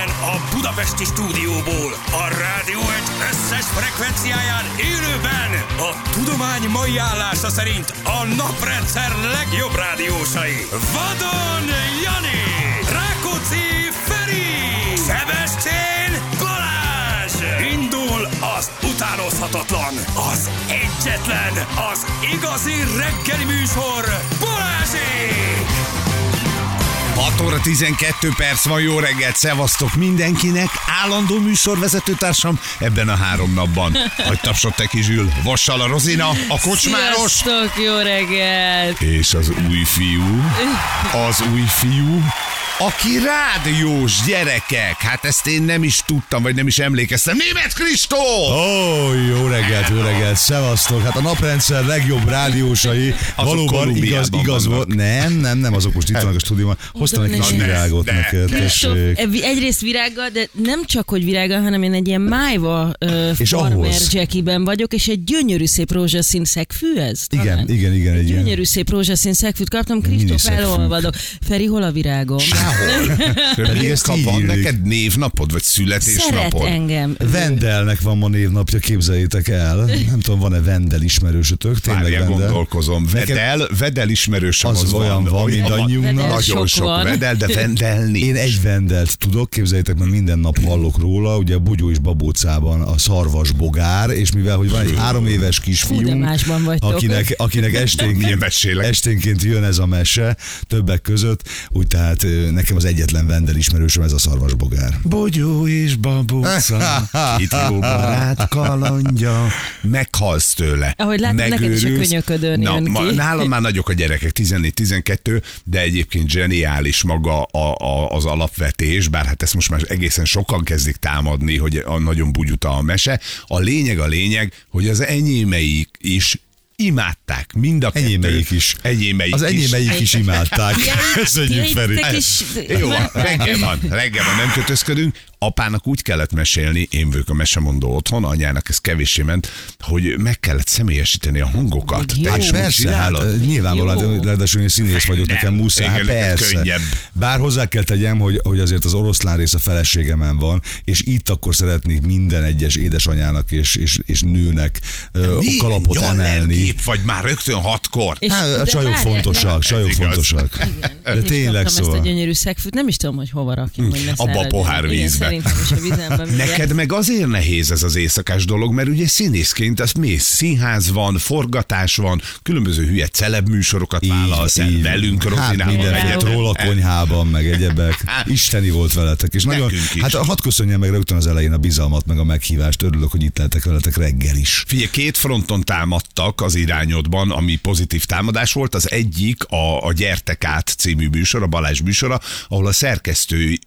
Innen a Budapesti stúdióból, a rádió egy összes frekvenciáján élőben a tudomány mai állása szerint a naprendszer legjobb rádiósai. Vadon Jani, Rákóczi Feri, Szebestén Balázs! Indul az utánozhatatlan, az egyetlen, az igazi reggeli műsor, Balázsék! 6 óra 12 perc van, jó reggelt, szevasztok mindenkinek, állandó műsorvezetőtársam ebben a három napban. Hogy tapsott te kizsül, Vossal a Rozina, a kocsmáros, Sziasztok, jó reggelt! és az új fiú, az új fiú, aki rádiós gyerekek. Hát ezt én nem is tudtam, vagy nem is emlékeztem. Német Kristó! Ó, jó reggelt, jó reggelt, szevasztok. Hát a naprendszer legjobb rádiósai valóban igaz, igaz volt. Nem, nem, nem, azok most itt vannak a stúdióban. Hoztam egy Oda kis ne. virágot De, neked, de. Sok, tessék. egyrészt virággal, de nem csak, hogy virággal, hanem én egy ilyen májva uh, És farmer jackiben vagyok, és egy gyönyörű szép rózsaszín szegfű ez? Igen, talán? igen, igen, egy ilyen. Gyönyörű szép rózsaszín szegfűt kaptam, Kristóf elolvadok. Feri, hol a virágom? Sehol. Pedig ezt így van neked névnapod, vagy Szeret születésnapod? engem. Vendelnek van ma névnapja, képzeljétek el. Nem tudom, van-e Vendel ismerősötök? Tényleg Várjál, Vendel? gondolkozom. Vedel, Vedel ismerősöm Az olyan van, mindannyiunknak. Vedel Nagyon sok sok van. Vedel, de Vendelni. Én egy vendelt tudok, képzeljétek, mert minden nap hallok róla, ugye a Bugyó és Babócában a szarvas bogár, és mivel, hogy van egy három éves vagytok. akinek, akinek esténként, esténként jön ez a mese, többek között, úgy tehát nekem az egyetlen vendel ismerősöm ez a szarvas bogár. Bogyó és babóca, itt jó barát kalandja, meghalsz tőle. Ahogy látom, neked is a könyöködön Na, jön ki. ma, nálam már nagyok a gyerekek, 14-12, de egyébként zseniális maga a, a, az alapvetés, bár hát ezt most már egészen sokan kezdik támadni, hogy a nagyon bugyuta a mese. A lényeg a lényeg, hogy az enyémeik is imádták, mind a. Enyémeik is. Enyémeik Az is. enyémeik is imádták. Köszönjük, Feri. is- Jó, reggel van, reggel van, nem kötözködünk. Apának úgy kellett mesélni, én vagyok a mesemondó otthon, anyának ez kevéssé ment, hogy meg kellett személyesíteni a hangokat. Jó. Hát persze, hát nyilvánvalóan, ráadásul én színész vagyok, Nem, nekem muszáj, hát igen, neked persze. könnyebb. Bár hozzá kell tegyem, hogy, hogy azért az oroszlán rész a feleségemen van, és itt akkor szeretnék minden egyes édesanyának és, és, és nőnek Mi? kalapot emelni. Jallergép vagy már rögtön hatkor. És- Hát, a de csajok várjál, fontosak, csajok fontosak. De Én is tényleg kaptam ezt a szóval. gyönyörű szegfűt, nem is tudom, hogy hova rakjam, Abba a pohár Igen, vízbe. Szerintem is a vizemben. mindjárt. Neked meg azért nehéz ez az éjszakás dolog, mert ugye színészként az mész, színház van, forgatás van, különböző hülye celeb műsorokat vállalsz el velünk, hát egyet róla a konyhában, meg egyebek. Isteni volt veletek. És nagyon, hát hadd köszönjem meg rögtön az elején a bizalmat, meg a meghívást. Örülök, hogy itt lehetek veletek reggel is. Figyelj, két fronton támadtak az irányodban, ami pozitív támadás volt. Az egyik a, a Gyertek át című műsor, a Balázs műsora, ahol a szerkesztő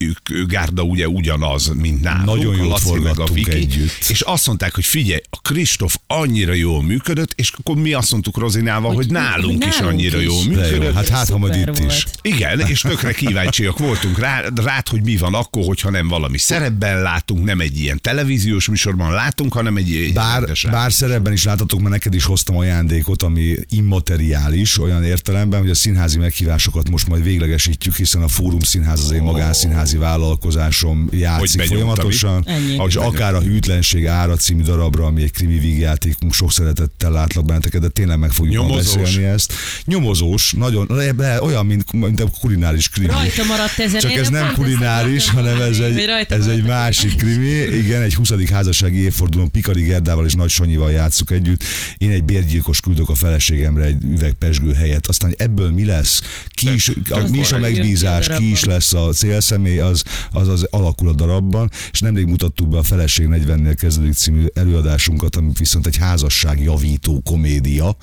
gárda ugye ugyanaz, mint nálunk. Nagyon a a forgattunk Viki. együtt. És azt mondták, hogy figyelj, a Kristóf annyira jól működött, és akkor mi azt mondtuk Rozinával, hogy, Hogy- nálunk hogy is nálunk annyira is. jól működött. jó, hát hát ha majd itt is. Igen, és tökre kíváncsiak voltunk rá, rád, hogy mi van akkor, hogyha nem valami szerepben látunk, nem egy ilyen televíziós műsorban látunk, hanem egy, Bár, bár szerepben is láthatok, mert neked is hoztam ajándékot, ami immateriális, olyan értelemben, hogy a színházi meghívásokat most majd véglegesítjük, hiszen a Fórum Színház az én magánszínházi vállalkozásom játszik benyomtam folyamatosan, Ennyi. és akár a Hűtlenség ára című darabra, ami egy krimi vígjátékunk, sok szeretettel látlak benneteket, de tényleg meg fogjuk Nyomozós. beszélni ezt. Nyomozós, nagyon, de olyan, mint, mint a kulináris krimi. Rajta maradt ezen. Csak ez nem kulináris, hanem ez egy, hogy ez egy másik krimi. Igen, egy 20. házassági évfordulón Pikari Gerdával és Nagy Sanyival játszuk együtt. Én egy bérgyilkos küldök a feleségemre egy üveg pesgő helyett. Aztán hogy ebből mi lesz, ki is, a, mi is a megbízás, ki is lesz a célszemély, az, az, az alakul a darabban. És nemrég mutattuk be a Feleség 40-nél kezdődik című előadásunkat, ami viszont egy házasság javító komédia,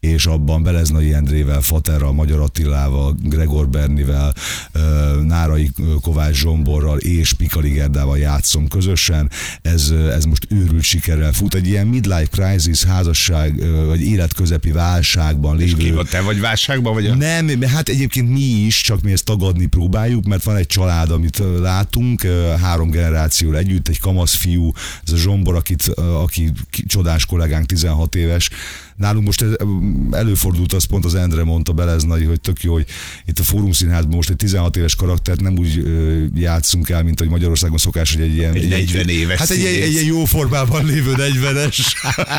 és abban Beleznai Endrével, Faterral, Magyar Attilával, Gregor Bernivel, Nárai Kovács Zsomborral és Pikali Gerdával játszom közösen. Ez, ez most őrült sikerrel fut. Egy ilyen midlife crisis, házasság vagy életközepi válságban És ki lévő van, te vagy válságban, vagy a... nem, hát egyébként mi is, csak mi ezt tagadni próbáljuk, mert van egy család, amit látunk, ö, három generáció együtt, egy kamasz fiú, ez a Zsombor, akit, aki ki- csodás kollégánk, 16 éves, nálunk most előfordult, az pont az Endre mondta Beleznai, hogy tök jó, hogy itt a Fórum Színházban most egy 16 éves karaktert nem úgy játszunk el, mint hogy Magyarországon szokás, hogy egy ilyen... Egy 40 éves Hát egy, egy, egy, ilyen jó formában lévő 40-es,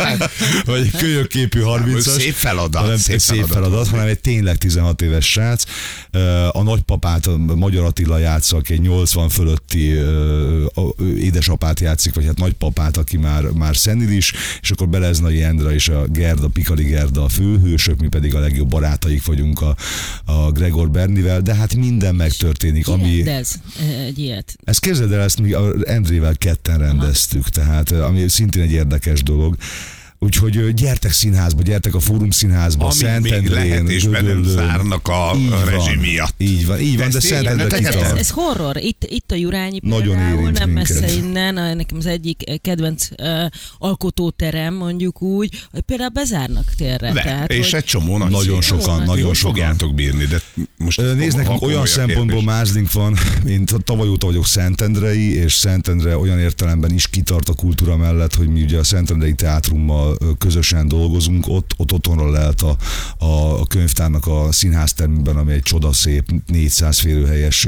vagy egy kölyökképű 30-as. Szép feladat, hanem szép szép, feladat. feladat, hanem egy tényleg 16 éves srác. A nagypapát, a Magyar Attila játsza, aki egy 80 fölötti édesapát játszik, vagy hát nagypapát, aki már, már szenilis, és akkor Beleznai Endre és a Gerda, Pikali Gerda a főhősök, mi pedig a legjobb barátaik vagyunk a, a Gregor Bernivel, de hát minden megtörténik, ami... Rendez egy ilyet. Ezt képzeld el, ezt mi a Endrével ketten rendeztük, tehát ö, ami szintén egy érdekes dolog. Úgyhogy gyertek színházba, gyertek a Fórum Színházba, Amíg még Szentendrén, lehet, és be nem Gödöllőn. zárnak a Így van, rezsim miatt. Így van, így van, de én Szentendre Ez, ez, horror. Itt, itt a Jurányi Nagyon például, nem minket. messze innen, a, nekem az egyik eh, kedvenc uh, alkotóterem, mondjuk úgy, hogy például bezárnak térre. Le, tehát, és hogy egy csomó nagy Nagyon sokan, Jó, nagyon sokan. fogjátok bírni, de most komoly olyan szempontból mázlink van, mint tavaly óta vagyok Szentendrei, és Szentendre olyan értelemben is kitart a kultúra mellett, hogy mi ugye a Szentendrei Teátrummal ö, közösen dolgozunk, ott, ott otthonra lehet a, a, könyvtárnak a színháztermben, ami egy csodaszép, 400 férőhelyes,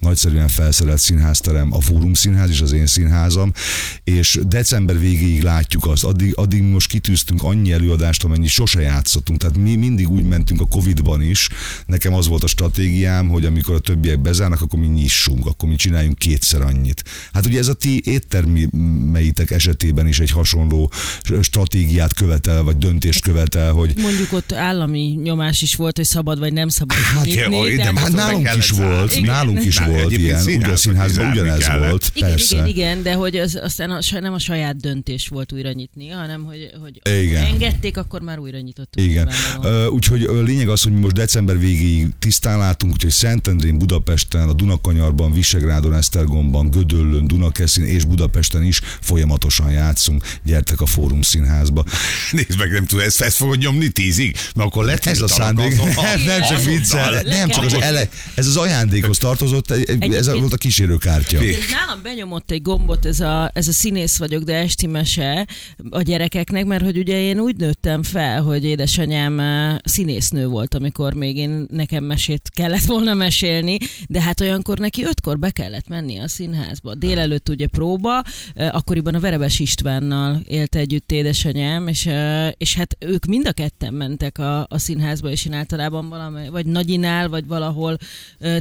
nagyszerűen felszerelt színházterem, a Fórum Színház és az én színházam, és december végéig látjuk azt, addig, addig most kitűztünk annyi előadást, amennyi sose játszottunk, tehát mi mindig úgy mentünk a Covid-ban is, nekem az volt a stratégiám, hogy amikor a többiek bezárnak, akkor mi nyissunk, akkor mi csináljunk kétszer annyit. Hát ugye ez a ti éttermeitek esetében is egy hasonló stratégiát követel, vagy döntést követel, hogy Mondjuk ott állami nyomás is volt, hogy szabad vagy nem szabad Hát, nyitni, jó, de- ide Hát be nálunk is volt, zárni. nálunk is volt ilyen, ugye a színházba színházban ugyanez volt, Igen, persze. igen, igen, de hogy az, aztán a, nem a saját döntés volt újra nyitni, hanem hogy, hogy Igen. engedték, akkor már újra nyitottuk. Igen. Ö, Úgyhogy ö, lényeg az, hogy mi most december végéig tisztán látunk, úgyhogy Szentendrén, Budapesten, a Dunakanyarban, Visegrádon, Esztergomban, Gödöllőn, Dunakeszin és Budapesten is folyamatosan játszunk. Gyertek a Fórum Színházba. Nézd meg, nem tudom, ezt, ezt fogod nyomni tízig? Mert akkor lett Ez a szándék. Nem, nem csak viccel. Nem csak az ele, ez az ajándékhoz tartozott, ez volt a kísérőkártya. Nálam benyomott egy gombot ez a, ez a színész vagyok, de esti mese a gyerekeknek, mert hogy ugye én úgy nőttem fel, hogy édesanyám eh, színésznő volt, amikor még én nekem mesét kellett volna mesélni, de hát olyankor neki ötkor be kellett menni a színházba. Délelőtt ugye próba, eh, akkoriban a Verebes Istvánnal élt együtt édesanyám, és, és hát ők mind a ketten mentek a, a színházba, és én általában valami, vagy Nagyinál, vagy valahol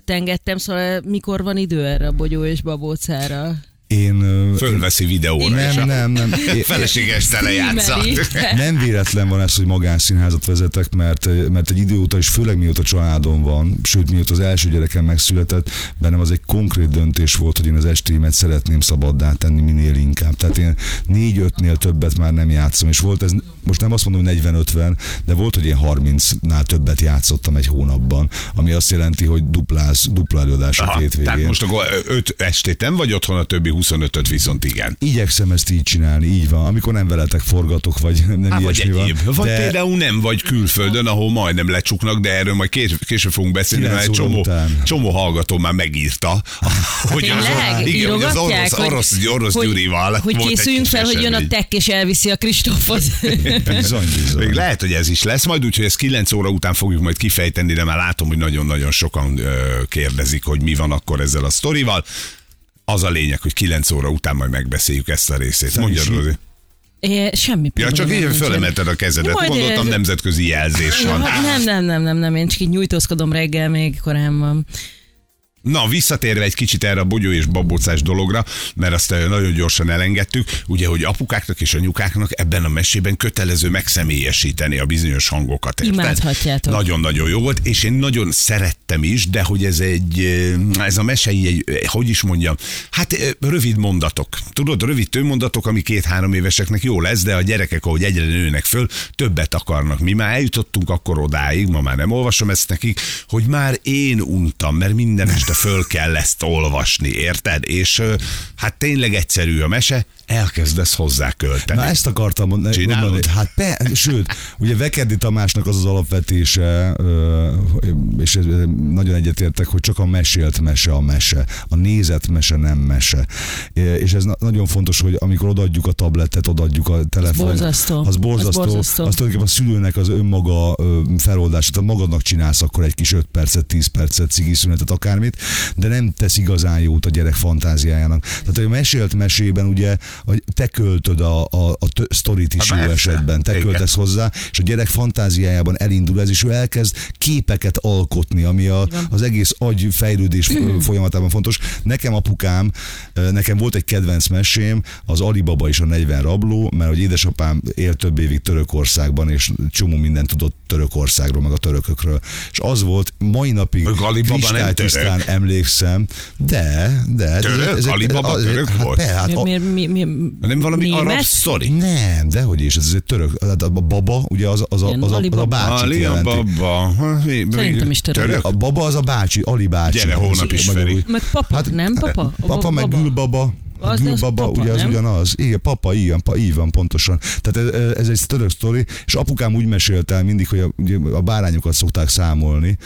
tengettem, szóval mikor van idő erre a bogyó és babócára? Én Fölveszi videóra, és nem, a nem, nem. Én- feleséges tele játsza. Címeri. Nem véletlen van ez, hogy magánszínházat vezetek, mert, mert egy idő óta, és főleg mióta családom van, sőt mióta az első gyerekem megszületett, bennem az egy konkrét döntés volt, hogy én az estémet szeretném szabaddá tenni minél inkább. Tehát én négy-ötnél többet már nem játszom, és volt ez, most nem azt mondom, hogy 40-50, de volt, hogy én 30-nál többet játszottam egy hónapban, ami azt jelenti, hogy dupláz, dupla előadás a hétvégén. tehát most akkor öt estét nem vagy otthon, a többi 25-öt viszont igen. Igyekszem ezt így csinálni, így van. Amikor nem veletek forgatok, vagy nem Hát, vagy ilyesmi van. egyéb. Vagy például nem vagy külföldön, ahol majdnem lecsuknak, de erről majd kés, később fogunk beszélni, mert egy csomó, után. csomó hallgató már megírta, hogy az, igen, hogy az orosz, orosz, orosz hogy, Gyurival hogy készüljünk fel, hogy jön a tek és elviszi a Kristófot. Bizony, bizony. Még lehet, hogy ez is lesz majd, úgyhogy ezt 9 óra után fogjuk majd kifejteni, de már látom, hogy nagyon-nagyon sokan kérdezik, hogy mi van akkor ezzel a sztorival. Az a lényeg, hogy 9 óra után majd megbeszéljük ezt a részét. Mondja. Rozi. É, semmi Ja, csak így fölemelted a kezedet. Majd Gondoltam, ez- nemzetközi jelzés Ja, van. nem, nem, nem, nem, nem, én csak így nyújtózkodom reggel, még korán van. Na, visszatérve egy kicsit erre a bogyó és babócás dologra, mert azt eh, nagyon gyorsan elengedtük, ugye, hogy apukáknak és anyukáknak ebben a mesében kötelező megszemélyesíteni a bizonyos hangokat. érted? Imádhatjátok. Nagyon-nagyon jó volt, és én nagyon szerettem is, de hogy ez egy, eh, ez a mesei egy, eh, hogy is mondjam, hát rövid mondatok. Tudod, rövid tőmondatok, ami két-három éveseknek jó lesz, de a gyerekek, ahogy egyre nőnek föl, többet akarnak. Mi már eljutottunk akkor odáig, ma már nem olvasom ezt nekik, hogy már én untam, mert minden este föl kell ezt olvasni, érted? És hát tényleg egyszerű a mese, elkezdesz hozzá költeni. Na ezt akartam mond- Csinálod? mondani. Hát pe, sőt, ugye Vekerdi Tamásnak az az alapvetése, és nagyon egyetértek, hogy csak a mesélt mese a mese. A nézett mese nem mese. És ez na- nagyon fontos, hogy amikor odaadjuk a tabletet, odaadjuk a telefon. borzasztó. Az Az borzasztó. borzasztó. Az tulajdonképpen a szülőnek az önmaga feloldása. Tehát magadnak csinálsz akkor egy kis 5 percet, 10 percet, cigiszünetet, akármit, de nem tesz igazán jót a gyerek fantáziájának. Tehát a mesélt mesében ugye hogy te költöd a, a, a sztorit is Hát jó persze. esetben, te Igen. költesz hozzá, és a gyerek fantáziájában elindul ez, és ő elkezd képeket alkotni, ami a, az egész agy fejlődés folyamatában fontos. Nekem apukám, nekem volt egy kedvenc mesém, az Alibaba és a 40 rabló, mert hogy édesapám élt több évig Törökországban, és csomó mindent tudott Törökországról, meg a törökökről. És az volt, mai napig Alibaba nem török. Emlékszem, de, de. Török? Alibaba török hát, volt? be, hát, Mi, a- mi, mi, mi, Nem valami német? arab sztori? nem, dehogy is, ez egy török. Hát A baba, ugye az, az, a, az, a, az a bácsi jelenti. Alibaba. Szerintem is török. A baba az a bácsi, Ali bácsi. Gyere, holnap is. Meg papa, hát, nem papa? A Papa meg baba. gülbaba. A Az- az gülbaba, papa, ugye az nem? ugyanaz. Igen, papa, igen, pa, így van, pontosan. Tehát ez, ez egy török sztori, és apukám úgy mesélte el mindig, hogy a, ugye a bárányokat szokták számolni,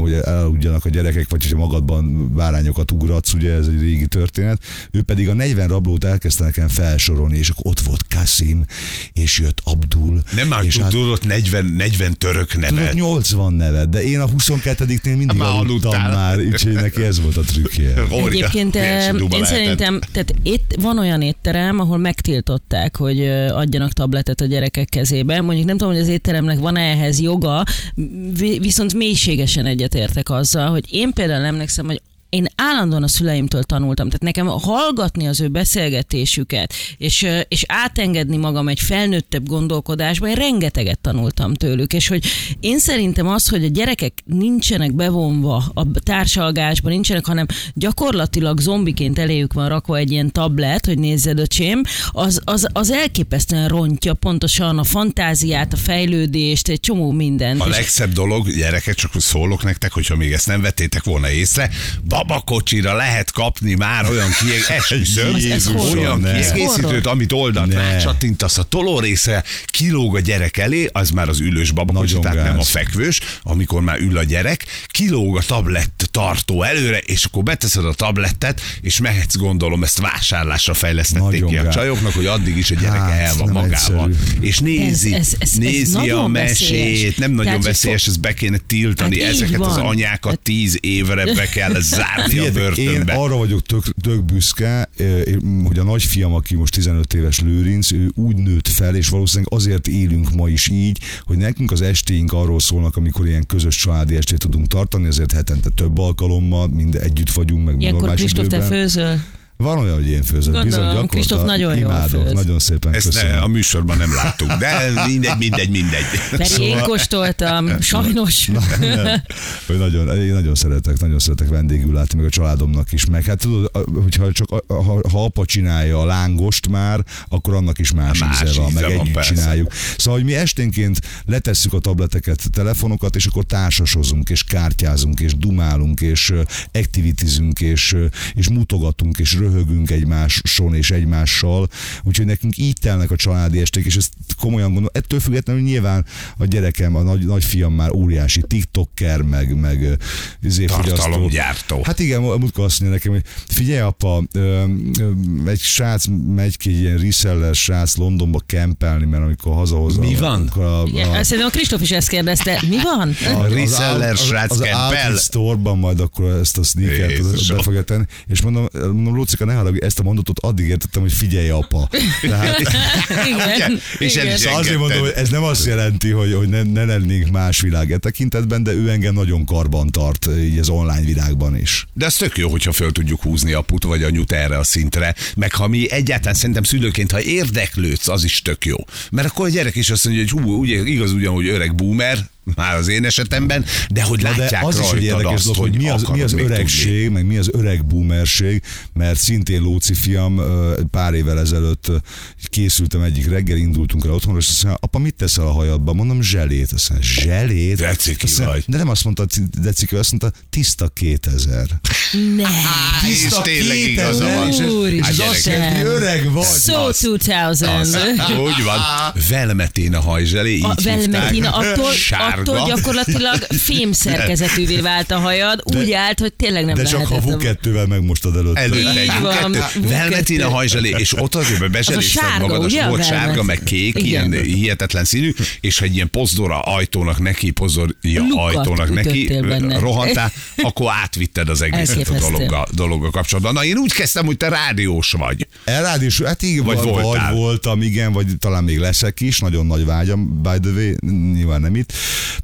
hogy elaludjanak a gyerekek, vagy hogyha magadban bárányokat ugratsz, ugye ez egy régi történet. Ő pedig a 40 rablót elkezdte nekem felsorolni, és akkor ott volt Kasim, és jött Abdul. Nem már és hát- tudod, 40, 40 török Tudod, nevet. 80 nevet, de én a 22-nél mindig Már aludtam már, úgyhogy neki ez volt a trükkje. Egyébként én szerintem, tehát itt van olyan étterem, ahol megtiltották, hogy adjanak tabletet a gyerekek kezébe. Mondjuk nem tudom, hogy az étteremnek van ehhez joga, vi- viszont mélységesen egyetértek azzal, hogy én például emlékszem, hogy én állandóan a szüleimtől tanultam, tehát nekem hallgatni az ő beszélgetésüket, és, és átengedni magam egy felnőttebb gondolkodásba, én rengeteget tanultam tőlük, és hogy én szerintem az, hogy a gyerekek nincsenek bevonva a társalgásba, nincsenek, hanem gyakorlatilag zombiként eléjük van rakva egy ilyen tablet, hogy nézzed öcsém, az, az, az elképesztően rontja pontosan a fantáziát, a fejlődést, egy csomó mindent. A legszebb dolog, gyerekek, csak szólok nektek, hogyha még ezt nem vettétek volna észre, babakocsira lehet kapni már olyan kieg... Esküszöm, Ez- ez olyan kiegészítőt, amit oldalt Ne. rácsattintasz a tolórészre, kilóg a gyerek elé, az már az ülős babakocsi, Nagyon tehát nem a fekvős, amikor már ül a gyerek, kilóg a tablett tartó előre, és akkor beteszed a tablettet, és mehetsz gondolom, ezt vásárlásra fejlesztették Nagyon ki a gáz. csajoknak, hogy addig is a gyereke Hát, el van magával. egyszerű. És nézi, Ez- ez- ez- ez nézi a nagyon veszélyes. mesét, nem nagyon Tehát, veszélyes, ezt be kéne tiltani, Hát ezeket az van. anyákat tíz évre be kell zárni a Figyeljetek, én börtönbe. arra vagyok tök, tök büszke, eh, hogy a nagyfiam, aki most 15 éves Lőrinc, ő úgy nőtt fel, és valószínűleg azért élünk ma is így, hogy nekünk az estéink arról szólnak, amikor ilyen közös családi estét tudunk tartani, ezért hetente több alkalommal, mind együtt vagyunk, meg Ilyenkor normális Kristóf, te főzöl. Van olyan, hogy én főzök. Gondolom, Bizony, gyakorta, Kristóf nagyon jól imádok, főz. nagyon szépen Ezt ne, köszönöm. a műsorban nem láttuk, de mindegy, mindegy, mindegy. Feri, Szóval- én kóstoltam, sajnos. Hogy nagyon, én nagyon szeretek, nagyon szeretek vendégül látni, meg a családomnak is. Meg hát tudod, hogyha csak ha, ha apa csinálja a lángost már, akkor annak is más, Más íze van, íze meg van, együtt persze. csináljuk. Szóval, hogy mi esténként letesszük a tableteket, telefonokat, és akkor társasozunk, és kártyázunk, és dumálunk, és aktivitizünk, és, és mutogatunk, és röhögünk egymáson és egymással. Úgyhogy nekünk így telnek a családi esték, és ezt komolyan gondolom. Ettől függetlenül nyilván a gyerekem, a nagy, nagyfiam már óriási tiktoker, meg, meg izé. Tartalomgyártó. Hát igen, múltkor azt mondja nekem, hogy figyelj apa, egy srác megy ki, egy ilyen reseller srác Londonba kempelni, mert amikor hazahozza. Mi van? amikor A, Igen, azt szerintem a Kristóf is ezt kérdezte. Mi van? A reseller srác az, az kempel. outfit store-ban majd akkor ezt a sneakert be fogja tenni, és mondom, mondom Lucika, ne haragudj, ezt a mondatot addig értettem, hogy figyelj apa. Tehát, Igen. És igen. is Szóval azért mondom, hogy ez nem azt jelenti, hogy, hogy ne, ne lennénk más világ e tekintetben, de ő engem nagyon karban tart így az online világban is. De ez tök jó, hogyha föl tudjuk húzni aput vagy anyut erre a szintre, meg ha mi egyáltalán szerintem szülőként, ha érdeklődsz, az is tök jó. Mert akkor a gyerek is azt mondja, hogy hú, ugye, igaz ugyan, hogy öreg boomer, már az én esetemben, de hogy Na de látják az is egy érdekes azt, dolog, hogy mi az, mi az még tudni. öregség, meg mi az öreg boomerség, mert szintén Lóci fiam pár évvel ezelőtt készültem egyik reggel, indultunk el otthonra, és azt mondja, apa, mit teszel a hajadba? Mondom, zselét. Azt mondja, zselét? De ciki Azt mondja, vagy. De nem azt mondta, de ciki, azt mondta, tiszta 2000. Ne. És tényleg igaza van. És, az azt jelenti, hogy öreg vagy. So 2000. Úgy van. Velmeténa hajzselé, így A velmetina, hívták. attól, Sárga. attól gyakorlatilag fém szerkezetűvé vált a hajad, úgy állt, hogy tényleg nem De csak ha lehetett. V2-vel megmostad előtte. Előtte Így egy van, kettő. V2. Velmetina hajzselé, és ott hogy bezselézted sárga, magad, a volt sárga, meg kék, ilyen hihetetlen színű, és ha egy ilyen pozdora ajtónak neki, pozdorja ajtónak neki, rohantál, akkor átvitted az egészet a dologgal, dologgal kapcsolatban. Na én úgy kezdtem, hogy te rádiós vagy. Elrádiós, hát igen, Vagy vagy, vagy voltál. voltam, igen, vagy talán még leszek is, nagyon nagy vágyam, by the way, nyilván nem itt.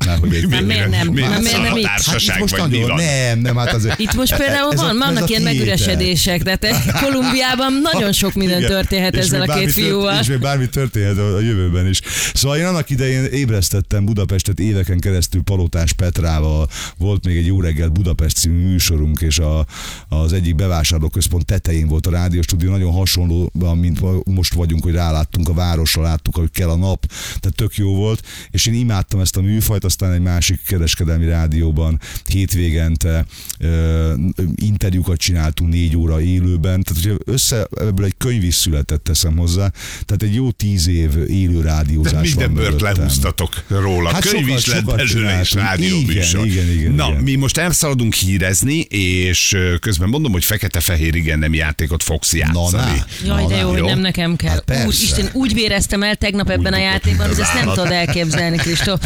Mert, hogy egy, Na, miért nem? Miért nem itt? társaság, Hát most vagy nagyon, nem, nem, hát azért. Itt most például Ez van, ez vannak ilyen megüresedések, tehát eh, Kolumbiában nagyon sok minden Igen. történhet És ezzel a két fiúval. És még bármi történhet a jövőben is. Szóval én annak idején ébresztettem Budapestet éveken keresztül Palotás Petrával, volt még egy jó reggel Budapest című műsorunk, és a, az egyik bevásárlóközpont tetején volt a rádióstúdió, nagyon hasonló, mint most vagyunk, hogy ráláttunk a városra, láttuk, hogy kell a nap, tehát tök jó volt, és én imádtam ezt a műfajt, aztán egy másik kereskedelmi rádióban hétvégente ö, interjúkat csináltunk négy óra élőben, tehát hogyha össze, ebből egy könyv is született, teszem hozzá, tehát egy jó tíz év élő rádiózás Minden van bört lehúztatok róla. Hát Könyv sokat- is lett belőle, és rádióműsor. Igen, igen, igen, Na, igen. mi most elszaladunk hírezni, és közben mondom, hogy fekete-fehér igen nem játékot fogsz játszani. Jaj, de Na, jó, na, hogy nem nekem kell. Hát Isten, úgy véreztem el tegnap ebben a játékban, hogy ezt nem tudod elképzelni, Kristóf.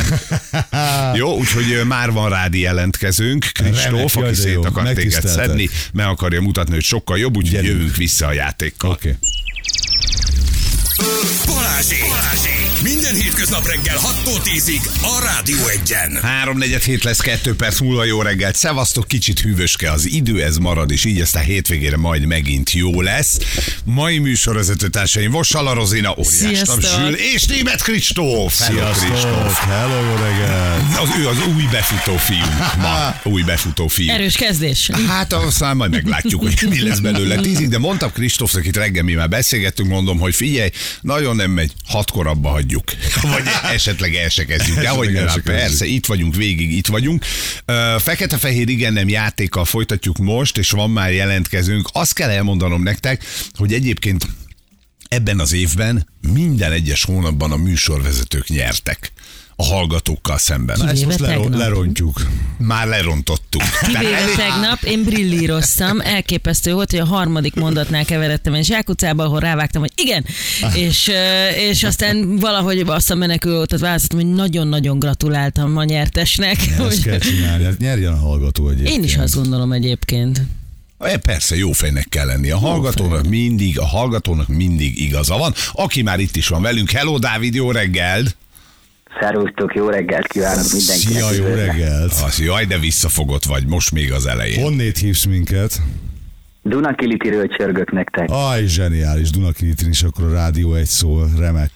Jó, úgyhogy már van rádi jelentkezőnk. Kristóf, aki szét akar téged szedni, meg akarja mutatni, hogy sokkal jobb, úgyhogy jövünk vissza a játékkal. Oké. Okay. Balázsék! Balázsék! Minden hétköznap reggel 6-tól 10-ig a Rádió Egyen. 3-4 lesz, 2 perc múlva jó reggelt. Szevasztok, kicsit hűvöske az idő, ez marad, és így aztán hétvégére majd megint jó lesz. Mai műsorvezető társaim Vossala Rozina, óriás. Zsül és Német Kristóf. Hello, Sziasztok! Kristóf. Hello, jó reggelt! Az ő az új befutó fiú. Ma új befutó fiú. Erős kezdés. Hát aztán majd meglátjuk, hogy mi lesz belőle tízig, de mondtam Kristófnak itt reggel, mi már beszélgettünk, mondom, hogy figyelj, nagyon nem megy, hatkor abba hagyjuk. Vagy esetleg el se kezdjük. De hogy nem, persze, itt vagyunk, végig itt vagyunk. Fekete-fehér igen nem játékkal folytatjuk most, és van már jelentkezünk. Azt kell elmondanom nektek, hogy egyébként ebben az évben minden egyes hónapban a műsorvezetők nyertek a hallgatókkal szemben. Ezt Kivéve most lero- tegnap. lerontjuk. Már lerontottuk. Kivéve Tehát- tegnap, én brillíroztam, elképesztő volt, hogy a harmadik mondatnál keveredtem egy zsákutcába, ahol rávágtam, hogy igen, és, és aztán valahogy azt a menekülőt választottam, hogy nagyon-nagyon gratuláltam a nyertesnek. Ezt Hogy kell csinálni, hát nyerjen a hallgató egyébként. én is azt gondolom egyébként. E, Persze, jó fejnek kell lenni. A hallgatónak mindig, a hallgatónak mindig igaza van. Aki már itt is van velünk. Hello, Dávid, jó reggelt! Szervusztok, jó reggelt kívánok mindenkinek. Szia, jó reggelt! Az, jaj, de visszafogott vagy, most még az elején. Honnét hívsz minket? Dunakilitiről csörgök nektek. Aj, zseniális, Dunakilitin is akkor a rádió egy szó, remek.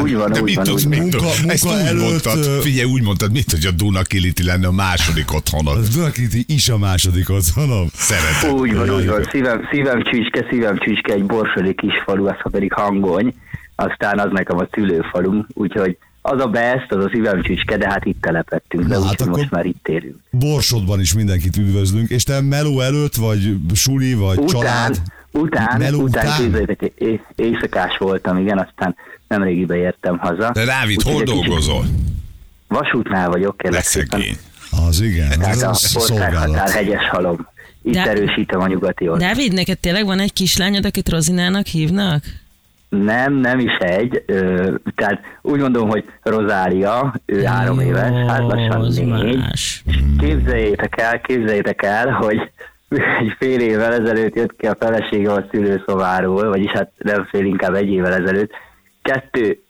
Úgy van, De úgy mit van, tudsz, mit. Munka- tudsz? munka Ezt úgy előtt, mondtad, figyelj, úgy mondtad, mint hogy a Dunakiliti lenne a második A otthonod. Dunakiliti is a második otthonom. Szeretem. Úgy van, úgy van. Szívem, szívem csücske, szívem csücske, egy borsodi kisfalu, az pedig hangony, aztán az nekem a szülőfalum, úgyhogy az a best, az a szívem csücske, de hát itt telepettünk, de hát akkor- most már itt érünk. Borsodban is mindenkit üdvözlünk, és te meló előtt, vagy suli, vagy Után, család? után, Meló után, után? képzeljétek, é- éjszakás voltam, igen, aztán nemrégibe értem haza. De Dávid, hol kicsit dolgozol? Vasútnál vagyok, kérlek szépen. Az igen, ez Tehát a a szolgálat. hegyes halom. Itt De- erősítem a nyugati oldalt. Dávid, neked tényleg van egy kislányod, akit Rozinának hívnak? Nem, nem is egy. Ö, tehát úgy mondom, hogy Rozália, ő három Jó, éves, hát lassan négy. Képzeljétek el, képzeljétek el, hogy egy fél évvel ezelőtt jött ki a felesége a szülőszobáról, vagyis hát nem fél, inkább egy évvel ezelőtt, kettő,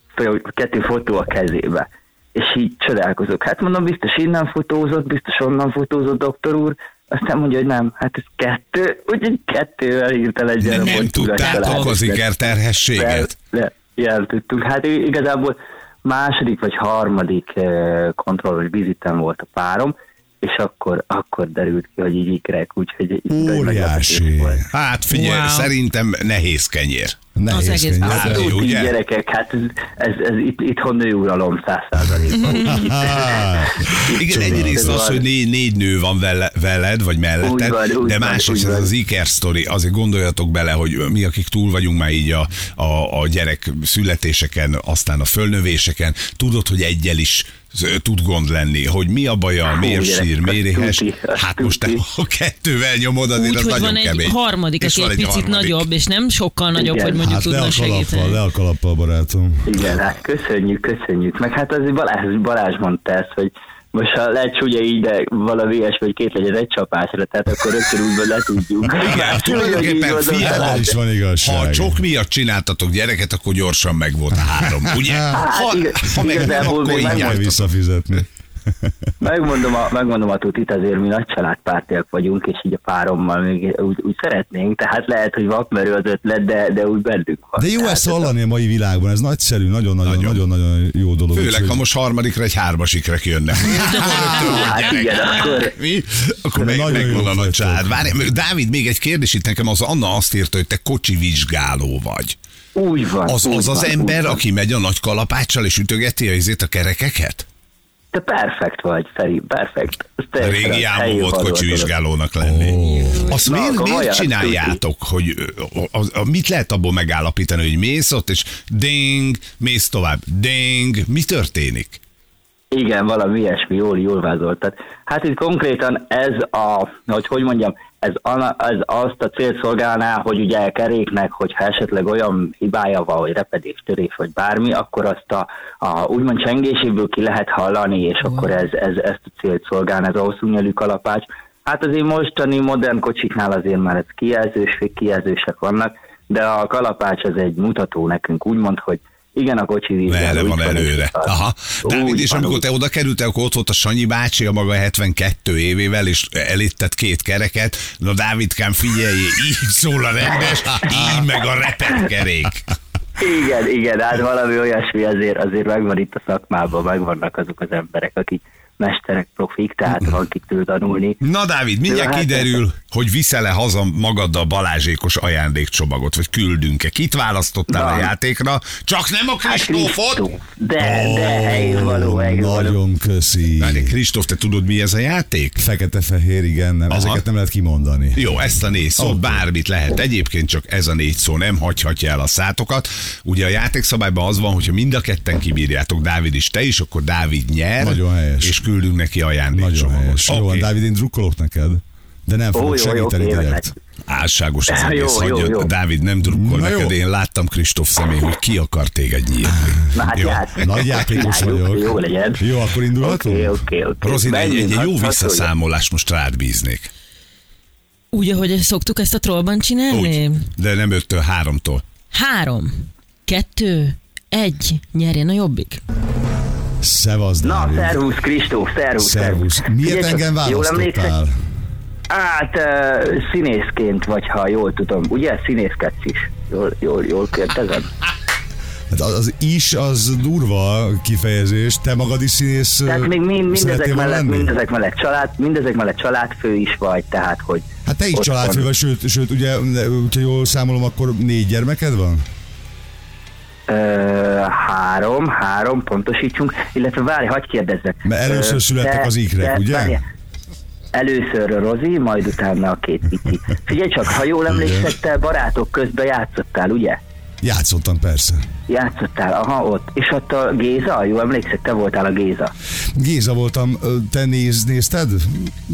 kettő fotó a kezébe. És így csodálkozok. Hát mondom, biztos innen fotózott, biztos onnan fotózott doktor úr, aztán mondja, hogy nem, hát ez kettő, úgyhogy kettővel hirtelen De gyere nem volt tudtátok az ikerterhességet? le, le, jelentődtünk. Hát igazából második vagy harmadik eh, kontrollos vizitem volt a párom, és akkor, akkor derült ki, hogy így ikrek, úgyhogy Óriási. Hát figyelj, Wow. szerintem nehéz kenyér. Nehéz egész könyv. az- Hát, Úgy, ugye? gyerekek, hát ez, ez, ez itt, itthon nőuralom száz százalékban. Igen, egyrészt az, hogy négy, négy nő van vele, veled, vagy melletted, Úgy van, úgy de másrészt ez az Iker sztori, azért gondoljatok bele, hogy mi, akik túl vagyunk már így a, a, a gyerek születéseken, aztán a fölnövéseken, tudod, hogy egyel is tud gond lenni, hogy mi a baja, miért gyerek, sír, miért éhes. Hát most te a kettővel nyomod, azért Úgy, az hogy nagyon van egy kemény. harmadik, aki egy picit harmadik. nagyobb, és nem sokkal nagyobb, Igen. hogy mondjuk Hát tudna segíteni. le a kalappal, barátom. Igen, hát köszönjük, köszönjük. Meg hát azért Balázs, Balázs mondta ezt, hogy most ha lehet ugye így, de valami ilyesmi, hogy két legyen egy csapásra, tehát akkor rögtön úgymond le tudjuk. Igen, tulajdonképpen fiatal is van igazság. Ha a csok miatt csináltatok gyereket, akkor gyorsan meg volt a három, ugye? Ha, igen, ha meg nem, igazából akkor nem Kell nyomtatok. visszafizetni. Megmondom a, megmondom a tutit, azért mi nagy családpártiak vagyunk, és így a párommal még úgy, úgy szeretnénk, tehát lehet, hogy vakmerő az ötlet, de, de úgy bennünk van. De jó Tehát ezt hallani a mai világban, ez nagyszerű, nagyon-nagyon Nagyon. nagyon, nagyon jó dolog. Főleg, úgyhogy- ha most harmadikra egy hármasikrek jönnek. Hát igen, akkor Mi? Akkor meg, megvan a nagy család. Várj, Dávid, még egy kérdés itt nekem, az Anna azt írta, hogy te kocsi vizsgáló vagy. úgy van. Az úgy az, az van, ember, úgy van. aki megy a nagy kalapáccsal és ütögeti a izét a kerekeket? Te perfekt vagy, Feri, perfekt. A régi álmom volt való kocsi dolog. vizsgálónak lenni. Ó. Azt Na, miért, miért csináljátok, hogy ö, a, a, mit lehet abból megállapítani, hogy mész ott, és ding, mész tovább, ding, mi történik? Igen, valami ilyesmi, jól, jól vázoltad. Hát itt konkrétan ez a, hogy hogy mondjam, ez, ez azt a célt szolgálná, hogy ugye a keréknek, hogyha esetleg olyan hibája van, hogy repedés, törés vagy bármi, akkor azt a, a úgymond csengéséből ki lehet hallani, és akkor ez, ez ezt a célt szolgálna, ez a hosszú nyelű kalapács. Hát azért mostani modern kocsiknál azért már ez kijelzős, kijelzősek vannak, de a kalapács az egy mutató nekünk, úgymond, hogy igen, a kocsi. Merre itt van előre. van. Aha. Dávid, és amikor te oda kerültél, akkor ott volt a Sanyi bácsi, a maga 72 évével, és elittet két kereket. Na Dávidkám, figyelj, így szól a rendes, így meg a repet kerék. Igen, igen, hát valami olyasmi azért, azért megvan itt a szakmában, megvannak azok az emberek, akik mesterek, profik, tehát van kitől tanulni. Na Dávid, mindjárt Ja, hát kiderül, hogy viszel-e haza magaddal balázsékos ajándékcsomagot, vagy küldünk-e. Kit választottál a Van. játékra? Csak nem a Hát Kristófot? Kristóf. De, de, helyén való, helyén való. Nagyon köszi. Várj, Kristóf, te tudod mi ez a játék? Fekete-fehér, igen, nem. Aha. Ezeket nem lehet kimondani. Jó, ezt a négy szót, Oké. bármit lehet. Egyébként csak ez a négy szó nem hagyhatja el a szátokat. Ugye a játékszabályban az van, hogyha mind a ketten kibírjátok, Dávid is, te is, akkor Dávid nyer. Nagyon helyes. És küldünk neki Nagyon ajándékcsomagot. helyes. Jó, van, Oké. Dávid, én drukkolok neked. De nem fogok jó, jó, segíteni oké, direkt. Álságos az Jó, egész. jó, Hagyja, jó. Dávid nem drukkol Na neked, jó. én láttam Kristóf személy, hogy ki akar téged nyírni. Na hát Jó. Nagy játékos vagyok. Jó legyen. Jó, akkor indulhatunk? Oké, oké, oké. Rozina, egy, egy, egy jó visszaszámolást most rád bíznék. Úgy, ahogy szoktuk ezt a trollban csinálni? Úgy, de nem öttől, háromtól. Három, kettő, egy, nyerjen a jobbik. Szevasz, Na, szervusz Kristóf, szervusz. Szervusz. Miért engem választottál? Hát uh, színészként, vagy ha jól tudom, ugye színészkedsz is. Jól, jól, jól kérdezem? Hát az, az is, az durva kifejezés. Te magad is színész Tehát még mind, mindezek, mellett, lenni? mindezek mellett család, mindezek mellett családfő is vagy, tehát hogy... Hát te is családfő vagy, sőt, sőt, ugye, hogyha jól számolom, akkor négy gyermeked van? Ö, három, három, pontosítsunk, illetve várj, hagyd kérdezzek. Mert először születtek te- az ikrek, ugye? várj, Először a Rozi, majd utána a két pici. Figyelj csak, ha jól emlékszek, te barátok közben játszottál, ugye? Játszottam persze. Játszottál, aha, ott. És ott a Géza, jól emlékszek, te voltál a Géza. Géza voltam, te néz, nézted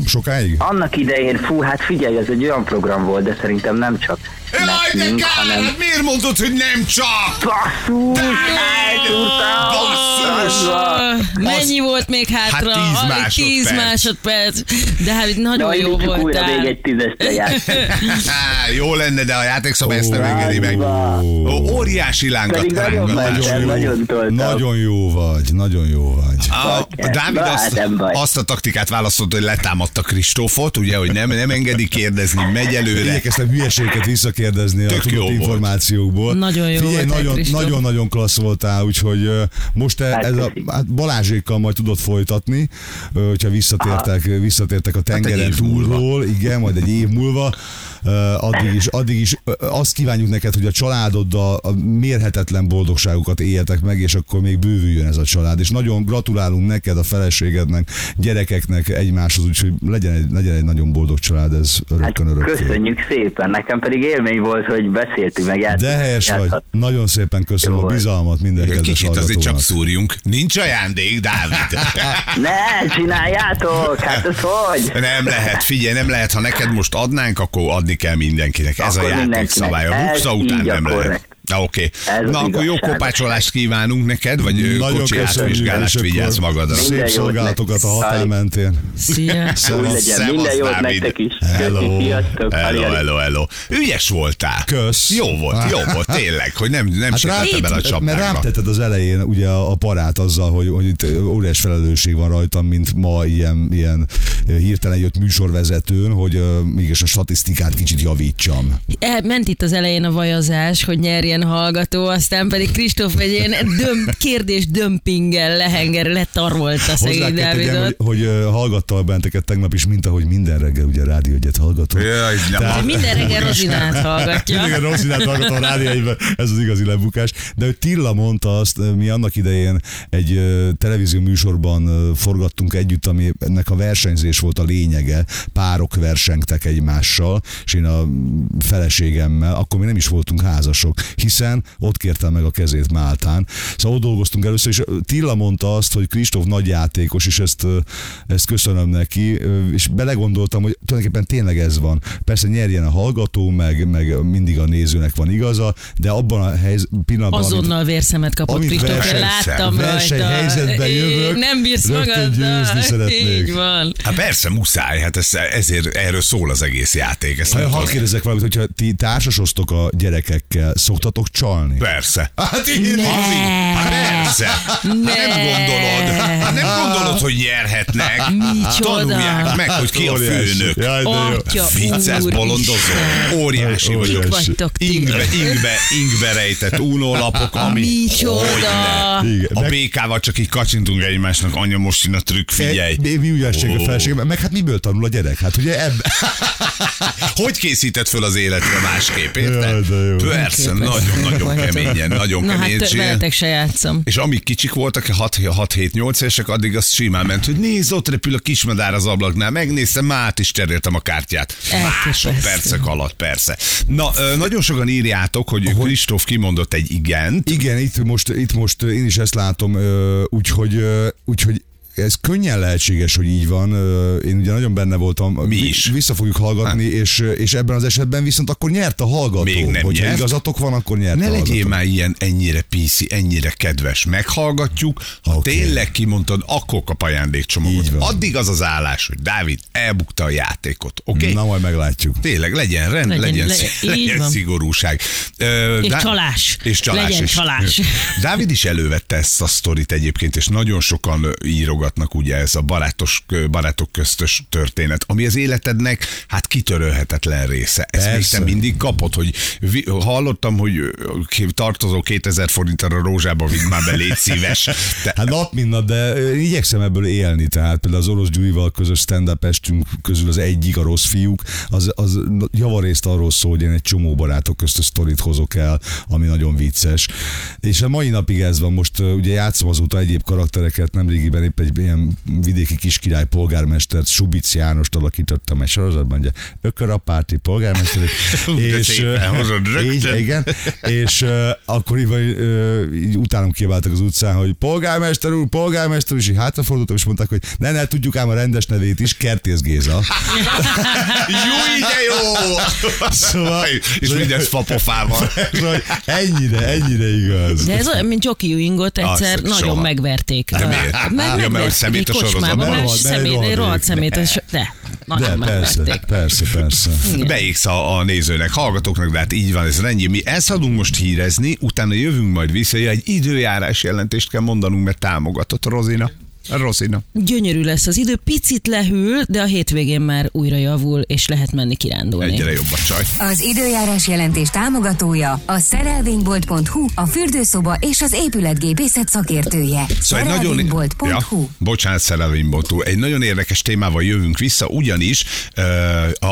sokáig? Annak idején, fú, hát figyelj, ez egy olyan program volt, de szerintem nem csak Jaj, de kár, hanem... miért mondod, hogy nem csak? Basszus! Basszus! Mennyi volt még hátra? Hát tíz másodperc. Tíz másodperc. De hát nagyon Na, jó indítsuk újra még egy. Há, jó lenne, de a játékszabály ezt nem engedi meg. óriási lángat nagyon jó vagy, nagyon jó vagy. A. Dávid azt, hát azt a taktikát választott, hogy letámadta Kristófot, ugye, hogy nem, nem engedi kérdezni, megy előre. Igyekeztem hülyeségeket visszakérdezni a Tök jó tudott volt. információkból. Nagyon jó Figyelj, voltál, nagyon, nagyon, nagyon klassz voltál, úgyhogy most te Hát, ez a, hát Balázsékkal majd tudod folytatni, hogyha visszatértek, visszatértek a tengeren Hát év múlva. túlról, igen, majd egy év múlva. Addig is, addig is azt kívánjuk neked, hogy a családoddal a mérhetetlen boldogságokat éljetek meg, és akkor még bővüljön ez a család. És nagyon gratulálunk neked, a feleségednek, gyerekeknek egymáshoz, úgyhogy legyen egy, legyen egy nagyon boldog család, ez Hát örökkön örökké. köszönjük szépen, nekem pedig élmény volt, hogy beszéltünk meg játszottunk. De helyes vagy. Nagyon szépen köszönöm Jó a bizalmat minden kedves Kicsit azért csak szúrjunk. Nincs ajándék, Dávid. Ne, csináljátok! Hát ez hogy? Nem lehet, figyelj, nem lehet, ha neked most adnánk, akkor adni kell mindenkinek. Ez Akkor a játék mindenkinek. szabály. A Ez buksa után nem lehet. Na oké. Ez az Na akkor jó kopácsolást kívánunk neked, vagy Nagyon kocsi átvizsgálást és vigyázz magadra. Szép szolgálatokat a határ mentén. Szia. Minden jót Dávid. nektek is. Hello. Sziasztok. Hello, hello, hello. Ügyes voltál. Kösz. Jó volt, jó volt, tényleg, hogy nem, nem hát rá- bele a Mert rám csapdákba. tetted az elején ugye a, parát azzal, hogy, hogy itt óriás felelősség van rajtam, mint ma ilyen, ilyen hirtelen jött műsorvezetőn, hogy mégis a statisztikát kicsit javítsam. El, ment itt az elején a vajazás, hogy nyerjen hallgató, aztán pedig Kristóf egy ilyen döm, kérdés dömpinggel lehenger, letarolta Hozzá szegény hogy, Dávidot. hogy uh, hallgattal benteket tegnap is, mint ahogy minden reggel ugye rádió egyet hallgatom. Jaj. Tehát- Minden reggel Rozinát hallgatja. Mindig a Rosszínát hallgatom a rádió egyben, ez az igazi lebukás. De hogy Tilla mondta azt, mi annak idején egy televízió műsorban forgattunk együtt, ami ennek a versenyzés volt a lényege. Párok versengtek egymással, és én a feleségemmel, akkor még nem is voltunk házasok, hiszen ott kértem meg a kezét Máltán. Szóval ott dolgoztunk először, és Tilla mondta azt, hogy Kristóf nagy játékos, és ezt, ezt köszönöm neki, és belegondoltam, hogy tulajdonképpen tényleg ez van. Persze nyerjen a hallgató, meg, meg mindig a nézőnek van igaza, de abban a helyz, pillanatban, amit- Azonnal vérszemet kapott Amit Kristóf, láttam rajta. versenyhelyzetben jövök, Nem bírsz magaddal. győzni szeretnék. Így van. Hát persze, muszáj, hát ez, ezért erről szól az egész játék. Ezt Ha, tudod. kérdezek valamit, hogyha ti társasoztok a gyerekekkel, szoktatok csalni? Persze. Hát én Ne. Hát persze. Hát nem Ne. gondolod. Hát nem gondolod, hogy nyerhetnek. Micsoda. Tanulják meg, hogy ki a főnök. Jaj, de jó. Atya, Vicces, bolondozó. Óriási vagyok. Kik vagytok ti? Ingbe, ingbe, ingbe rejtett unólapok, ami... Micsoda. A békával csak így kacsintunk egymásnak, anya most jön a trükk, figyelj. Mi, mi ügyesség a feleségem, meg hát miből tanul a gyerek? Hát ugye ebb... Hogy készített föl az életre másképp, érted? de jó. Nagyon-nagyon keményen, nagyon Na hát veletek se játszom. És amíg kicsik voltak, 6-7-8 évesek, addig az simán ment, hogy nézd, ott repül a kismadár az ablaknál, megnéztem, már is cseréltem a kártyát. Másodpercek alatt, persze. Na, nagyon sokan írjátok, hogy Kristóf kimondott egy igent. Igen, itt most, itt most én is ezt látom, úgyhogy, úgyhogy ez könnyen lehetséges, hogy így van. Én ugye nagyon benne voltam. Mi is. Vissza fogjuk hallgatni, és, és ebben az esetben viszont akkor nyert a hallgató. Még nem Hogyha nyert. igazatok van, akkor nyert Ne a legyél már ilyen ennyire piszi, ennyire kedves. Meghallgatjuk, ha Oké. tényleg kimondtad, akkor kap ajándékcsomagot. Így van. Addig az az állás, hogy Dávid elbukta a játékot. Oké? Okay? Na, majd meglátjuk. Tényleg, legyen rend, legyen, Legyen- le- legyen van. szigorúság. Ö, És csalás. És csalás Legyen is. csalás. Dávid is elővette ezt a sztorit egyébként, és nagyon sokan ö, írogatnak ugye ez a barátos, barátok köztös történet, ami az életednek hát kitörölhetetlen része. Ezt még te mindig kapod, hogy vi- hallottam, hogy tartozó 2000 forintra a rózsába vidd már be, légy szíves. Te, Hát nap mint nap, de igyekszem ebből élni, tehát például az orosz Gyurival közös stand estünk közül az egyik, a rossz fiúk, az, az javarészt arról szól, hogy én egy csomó barátok közt a sztorit hozok el, ami nagyon vicces. És a mai napig ez van, most ugye játszom azóta egyéb karaktereket, nemrégiben épp egy ilyen vidéki kiskirály polgármestert, Subic Jánost alakítottam egy sorozatban, ugye Ökörapárti polgármester, rögtön. így, igen, és uh, akkor így, uh, így utánam kiabáltak az utcán, hogy polgármester úr, polgármester úr, és így hátrafordultam, és mondták, hogy ne, ne, tudjuk ám a rendes nevét is, Kertész Géza. Jó, de jó! Szóval, és mindez fapofával. Szóval ennyire, ennyire igaz. De ez olyan, mint Joki Ewingot egyszer nagyon soha. megverték. De miért? Meg Ja, mert hogy szemét a sorozatban. szemét, rohadt szemét. De. De persze, persze, persze. Beégsz a, a nézőnek, hallgatóknak, de hát így van, ez ennyi. Mi elszadunk most hírezni, utána jövünk majd vissza, egy időjárás jelentést kell mondanunk, mert támogatott Rozina. Rozina. Gyönyörű lesz az idő, picit lehűl, de a hétvégén már újra javul, és lehet menni kirándulni. Egyre jobb a csaj. Az időjárás jelentés támogatója a szerelvénybolt.hu, a fürdőszoba és az épületgépészet szakértője. Szóval egy nagyon, Szerelvénybolt.hu. bocsánat, szerelvényboltú. Egy nagyon érdekes témával jövünk vissza, ugyanis uh,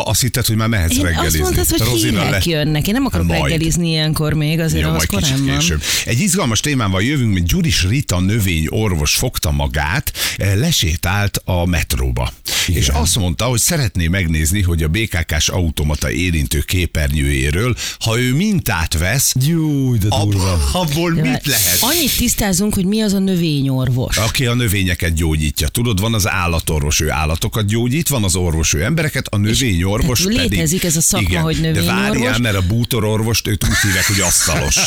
azt hitted, hogy már mehetsz Én reggelizni. azt mondtad, hogy Rozina hírek le- jönnek. Én nem akarok Majd. reggelizni ilyenkor még, azért Jó, az korán van. később. Egy izgalmas témával jövünk, mert Gyuris Rita növényorvos fogta magát, eh, lesétált a metróba. Igen. És azt mondta, hogy szeretné megnézni, hogy a BKK-s automata érintő képernyőjéről, ha ő mintát vesz, Jó, de ab, durva. abból De mit lehet? Annyit tisztázunk, hogy mi az a növényorvos. Aki a növényeket gyógyítja. Tudod, van az állatorvos, ő állatokat gyógyít, van az orvos, ő embereket, a növényorvos tehát pedig... létezik ez a szakma, igen, hogy De növényorvos. várjál, mert a bútororvost őt úgy hívják, hogy asztalos.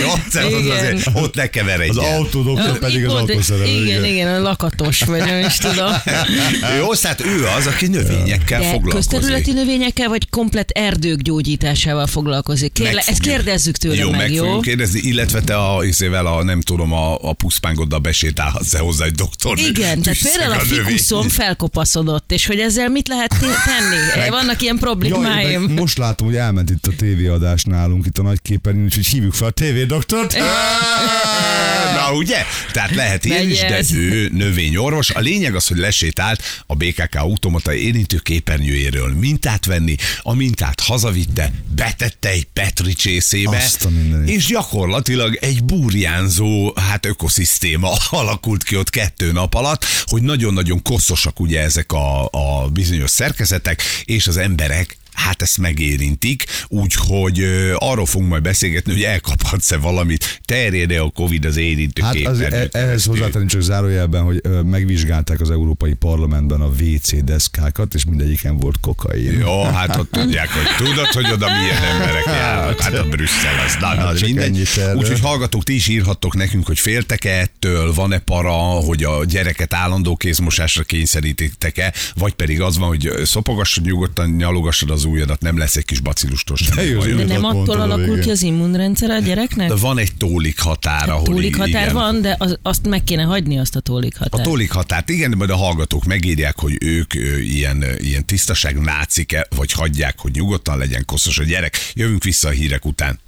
Jó, az azért, ott ne keveredjen. Az autódoktor pedig az Pont, autószerelő. Igen, igen, a lakatos vagy, nem is tudom. Jó, tehát ő az, aki növényekkel De foglalkozik. közterületi növényekkel, vagy komplet erdők gyógyításával foglalkozik? Kérle, Meg ezt kérdezzük tőle jó, meg, meg jó? kérdezni, illetve te a, izével a, nem tudom, a, a puszpángoddal besétálhatsz-e hozzá egy doktor. Igen, tehát például a fikuszom felkopaszodott, és hogy ezzel mit lehet tenni? Vannak ilyen Jaj, problémáim. meg most látom, hogy elment itt a tévéadás nálunk, itt a nagy képernyőn, úgyhogy hívjuk fel a tévédoktort. Na ugye? Tehát lehet ilyen is, de ő növényorvos. A lényeg az, hogy lesétált a BKK automata érintő képernyőjéről mintát venni, a mintát hazavitte, betette egy Petri csészébe, és gyakorlatilag egy burjánzó hát ökoszisztéma alakult ki ott kettő nap alatt, hogy nagyon-nagyon koszosak ugye ezek a, a bizonyos szerkezetek, és az emberek hát ezt megérintik, úgyhogy arról fogunk majd beszélgetni, hogy elkaphatsz-e valamit, terjed-e a Covid az érintő Hát az, e- ehhez hozzátenni csak zárójelben, hogy megvizsgálták az Európai Parlamentben a WC deszkákat, és mindegyiken volt kokain. Jó, hát ott tudják, hogy tudod, hogy oda milyen emberek járnak. Hát a Brüsszel az. Na, Hát mindegy. Úgyhogy hallgatók, ti is írhattok nekünk, hogy féltek-e ettől, van-e para, hogy a gyereket állandó kézmosásra kényszerítitek-e, vagy pedig az van, hogy szopogassad nyugodtan, nyalogassad az ujjadat, nem lesz egy kis bacilustól De semmi jó. De nem Mondtad attól a alakul ki az immunrendszer a gyereknek? De van egy tólik határ, ahol Tólik határ igen. van, de az, azt meg kéne hagyni, azt a tólik A határt. tólik határt, igen, de majd a hallgatók megírják, hogy ők ö, ilyen, ilyen tisztaság nácike, vagy hagyják, hogy nyugodtan legyen koszos a gyerek. Jövünk vissza a hírek után.